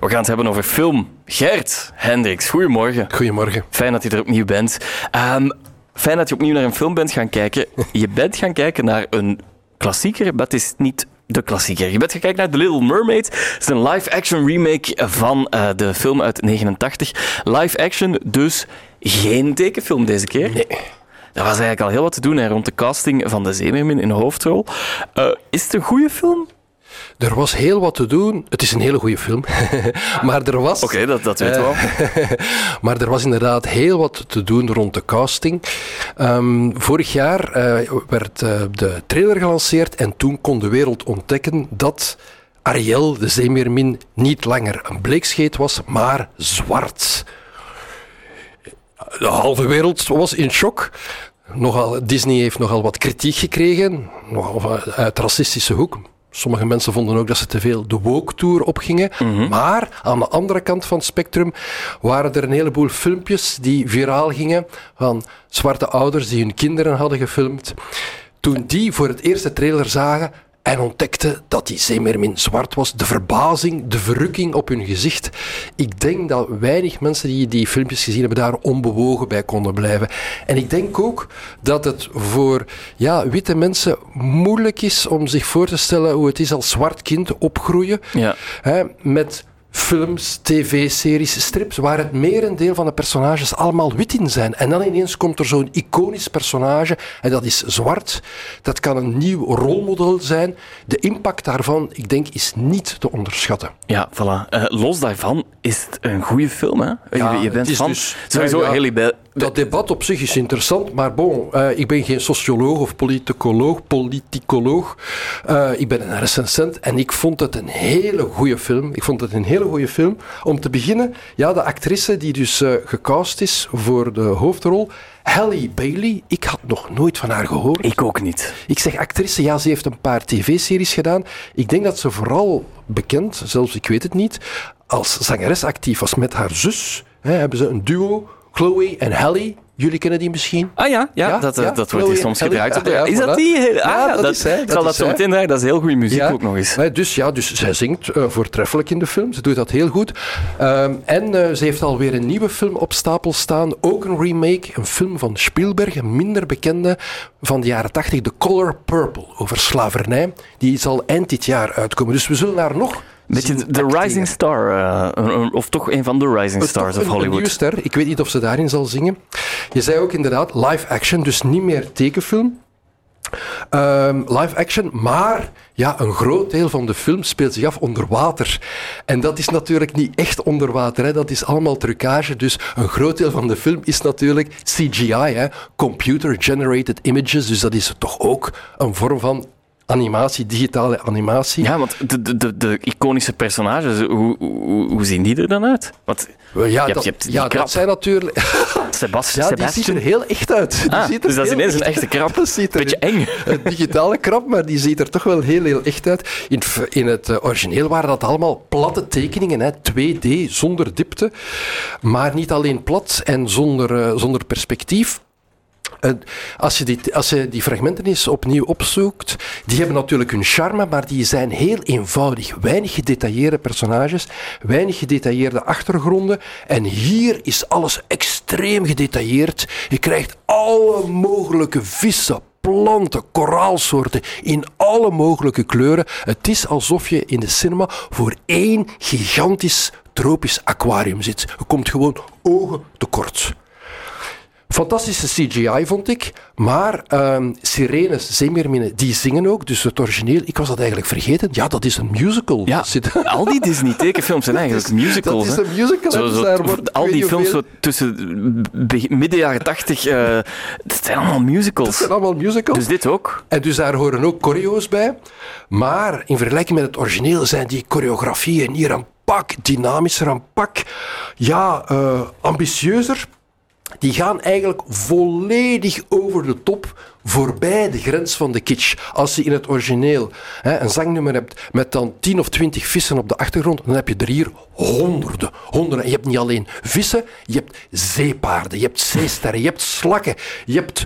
We gaan het hebben over film. Gert Hendricks, goedemorgen. Goedemorgen. Fijn dat je er opnieuw bent. Ehm, fijn dat je opnieuw naar een film bent gaan kijken. Je bent gaan kijken naar een klassieker, maar het is niet de klassieker. Je bent gaan kijken naar The Little Mermaid. Het is een live-action remake van uh, de film uit 89. Live-action, dus geen tekenfilm deze keer. Nee. Er was eigenlijk al heel wat te doen hè, rond de casting van de Zeemermin in de hoofdrol. Uh, is het een goede film? Er was heel wat te doen. Het is een hele goede film. maar er was. Oké, okay, dat, dat weten we wel. maar er was inderdaad heel wat te doen rond de casting. Um, vorig jaar uh, werd uh, de trailer gelanceerd en toen kon de wereld ontdekken dat. Ariel, de zeemeermin, niet langer een bleekscheet was, maar zwart. De halve wereld was in shock. Nogal, Disney heeft nogal wat kritiek gekregen, nogal uit racistische hoek. Sommige mensen vonden ook dat ze te veel de woke-tour opgingen. Mm -hmm. Maar aan de andere kant van het spectrum waren er een heleboel filmpjes die viraal gingen van zwarte ouders die hun kinderen hadden gefilmd. Toen die voor het eerste trailer zagen, en ontdekte dat die zeemeermin zwart was. De verbazing, de verrukking op hun gezicht. Ik denk dat weinig mensen die die filmpjes gezien hebben daar onbewogen bij konden blijven. En ik denk ook dat het voor ja, witte mensen moeilijk is om zich voor te stellen hoe het is als zwart kind opgroeien. Ja. Hè, met films, tv-series, strips, waar het merendeel van de personages allemaal wit in zijn. En dan ineens komt er zo'n iconisch personage en dat is zwart. Dat kan een nieuw rolmodel zijn. De impact daarvan, ik denk, is niet te onderschatten. Ja, voilà. Uh, los daarvan is het een goede film, hè? Ja, je, je bent van... dus- Sowieso, ja. Dat debat op zich is interessant, maar bon, uh, ik ben geen socioloog of politicoloog, politicoloog. Uh, ik ben een recensent en ik vond het een hele goede film. Ik vond het een hele goede film. Om te beginnen, ja, de actrice die dus uh, gecast is voor de hoofdrol, Halle Bailey, ik had nog nooit van haar gehoord. Ik ook niet. Ik zeg actrice, ja, ze heeft een paar tv-series gedaan. Ik denk dat ze vooral bekend, zelfs ik weet het niet, als zangeres actief was met haar zus. Hè, hebben ze een duo, Chloe en Halle. Jullie kennen die misschien? Ah ja, ja, Ja, dat, ja, dat wordt hier soms gebruikt. Ja, ja, is dat die? Ah, Ja, dat is Ik dat zal dat zo meteen draaien. Dat is heel goede muziek Ja. ook nog eens. Nee, dus ja, dus zij zingt uh, voortreffelijk in de film. Ze doet dat heel goed. Um, en uh, ze heeft alweer een nieuwe film op stapel staan. Ook een remake, een film van Spielberg, een minder bekende van de jaren 80, The Color Purple, over slavernij. Die zal eind dit jaar uitkomen. Dus we zullen daar nog Beetje de. Rising Star, uh, of toch een van de Rising Stars of een, Een nieuwe Hollywood. ster. Ik weet niet of ze daarin zal zingen. Je zei ook inderdaad live action, dus niet meer tekenfilm. Um, live action, maar ja, een groot deel van de film speelt zich af onder water. En dat is natuurlijk niet echt onder water, hè. dat is allemaal trucage. Dus een groot deel van de film is natuurlijk CGI, hè. Computer Generated Images. Dus dat is toch ook een vorm van animatie, digitale animatie. Ja, want de, de, de, de iconische personages, hoe, hoe, hoe zien die er dan uit? Want Ja, je hebt- dat, je hebt die ja dat zijn natuurlijk... Sebas, Ja, die ziet Sebastian... er heel echt uit. Die Ah, ziet er dus dat is ineens een echt echte krab. Dat ziet er Beetje eng. Een digitale krab, maar die ziet er toch wel heel, heel echt uit. In, in het eh, origineel waren dat allemaal platte tekeningen, hè, 2D, zonder diepte. Maar niet alleen plat en zonder, eh, zonder perspectief. Eh, als, je die, als je die fragmenten eens opnieuw opzoekt, die hebben natuurlijk hun charme, maar die zijn heel eenvoudig. Weinig gedetailleerde personages, weinig gedetailleerde achtergronden. En hier is alles extreem gedetailleerd. Je krijgt alle mogelijke vissen, planten, koraalsoorten in alle mogelijke kleuren. Het is alsof je in de cinema voor één gigantisch tropisch aquarium zit. Je komt gewoon ogen tekort. Fantastische CGI vond ik, maar ehm sirenes, zeemeerminnen, die zingen ook. Dus het origineel, ik was dat eigenlijk vergeten. Ja, dat is een musical. Ja, Dat al die Disney-tekenfilms zijn eigenlijk musicals. dat hè. is een musical. Zo, hè, zo, dus daar wordt- al die films tussen midden jaren tachtig, eh dat zijn allemaal Dat musicals. zijn allemaal musicals. Dus dit ook. En dus daar horen ook choreo's bij. Maar in vergelijking met het origineel zijn die choreografieën hier een pak dynamischer, een pak ja, eh, ambitieuzer. Die gaan eigenlijk volledig over de top, voorbij de grens van de kitsch. Als je in het origineel hè, een zangnummer hebt met dan 10 of 20 vissen op de achtergrond, dan heb je er hier honderden. honderden. En je hebt niet alleen vissen, je hebt zeepaarden, je hebt zeesterren, je hebt slakken, je hebt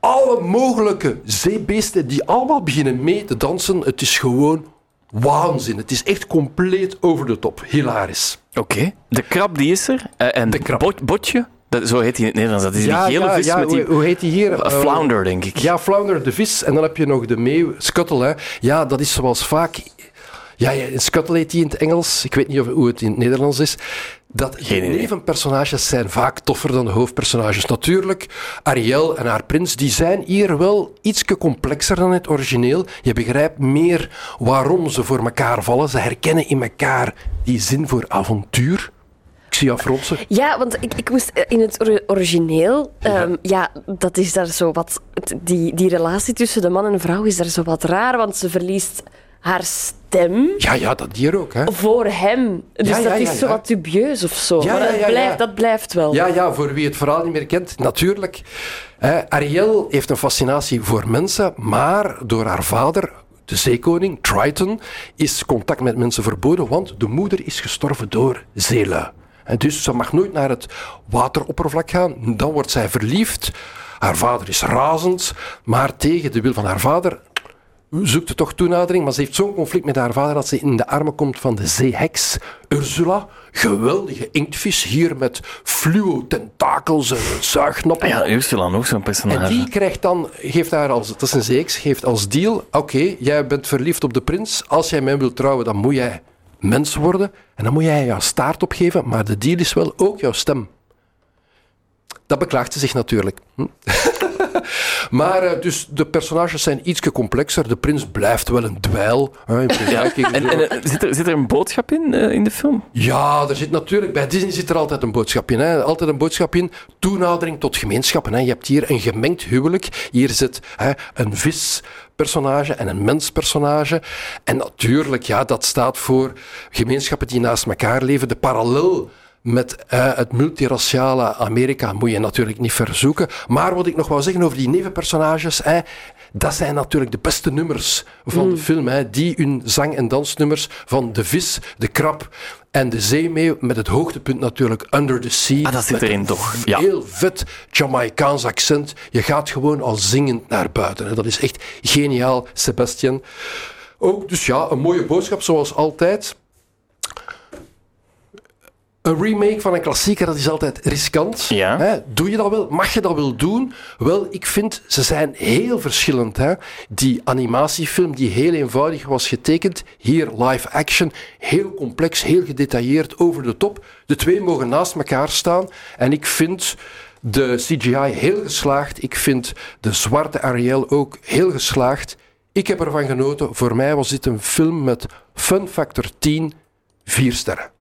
alle mogelijke zeebeesten die allemaal beginnen mee te dansen. Het is gewoon waanzin. Het is echt compleet over de top. Hilarisch. Oké. De krab die is er. eh, en De krab. bot- botje, dat, zo heet hij in het Nederlands. Dat is die gele vis met die... hoe, hoe heet die hier? eh, flounder, denk ik. Ja, flounder, de vis. En dan heb je nog de meeuw, scuttle. Hè. Ja, dat is zoals vaak... Ja, ja, scuttle heet die in het Engels. Ik weet niet of, hoe het in het Nederlands is. Dat Geen nevenpersonages zijn vaak toffer dan de hoofdpersonages. Natuurlijk, Ariel en haar prins, die zijn hier wel iets complexer dan het origineel. Je begrijpt meer waarom ze voor elkaar vallen. Ze herkennen in elkaar die zin voor avontuur. Zie jou fronsen. Ja, want ik, ik moest eh, in het ori- origineel, ehm, ja. dat is daar zo wat. Die, die relatie tussen de man en de vrouw is daar zo wat raar, want ze verliest haar stem Ja, ja, dat hier ook. Hè. voor hem. Dus Ja, ja, dat ja, is zo ja. wat dubieus of zo. Ja, maar ja, dat, ja, ja. blijft, dat blijft wel. Ja, ja, voor wie het verhaal niet meer kent, natuurlijk. Hè, Ariel heeft een fascinatie voor mensen, maar door haar vader, de zeekoning, Triton, is contact met mensen verboden, want de moeder is gestorven door zeelui. En dus ze mag nooit naar het wateroppervlak gaan. Dan wordt zij verliefd. Haar vader is razend, maar tegen de wil van haar vader zoekt toch toenadering, maar ze heeft zo'n conflict met haar vader dat ze in de armen komt van de zeeheks Ursula. Geweldige inktvis, hier met fluo tentakels en zuignoppen. Ja, Ursula, ook zo'n En personage. die krijgt dan, geeft haar als, dat is een zeeks, geeft als deal, oké, jij bent verliefd op de prins, als jij mij wilt trouwen, dan moet jij mens worden en dan moet jij jouw staart opgeven, maar de deal is wel ook jouw stem. Dat beklaagt ze zich natuurlijk. Hm? maar eh, dus de personages zijn iets complexer. De prins blijft wel een dweil. hè, in vergelijking En, eh, zit, er, zit er een boodschap in, eh, in de film? ja, er zit natuurlijk, bij Disney zit er altijd een boodschap in. Hè. Altijd een boodschap in. Toenadering tot gemeenschappen. Hè. Je hebt hier een gemengd huwelijk. Hier zit hè, een vispersonage en een menspersonage. En natuurlijk, ja, dat staat voor gemeenschappen die naast elkaar leven. De parallel met eh, het multiraciale Amerika moet je natuurlijk niet verzoeken. Maar wat ik nog wou zeggen over die nevenpersonages, hè, dat zijn natuurlijk de beste nummers van de film. Hè, die hun zang- en dansnummers van de vis, de krab en de zeemeeuw, met het hoogtepunt natuurlijk Under the Sea. Ah, dat zit erin een toch, ja. Heel vet Jamaicaans accent. Je gaat gewoon al zingend naar buiten. Hè. Dat is echt geniaal, Sebastian. Ook, dus ja, een mooie boodschap zoals altijd. Een remake van een klassieker, dat is altijd riskant. Ja. Hè? Doe je dat wel? Mag je dat wel doen? Wel, ik vind, ze zijn heel verschillend. Hè? Die animatiefilm, die heel eenvoudig was getekend, hier live action, heel complex, heel gedetailleerd, over de top. De twee mogen naast elkaar staan. En ik vind de CGI heel geslaagd. Ik vind de zwarte Ariel ook heel geslaagd. Ik heb ervan genoten. Voor mij was dit een film met fun factor 10, vier sterren.